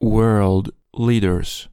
world leaders.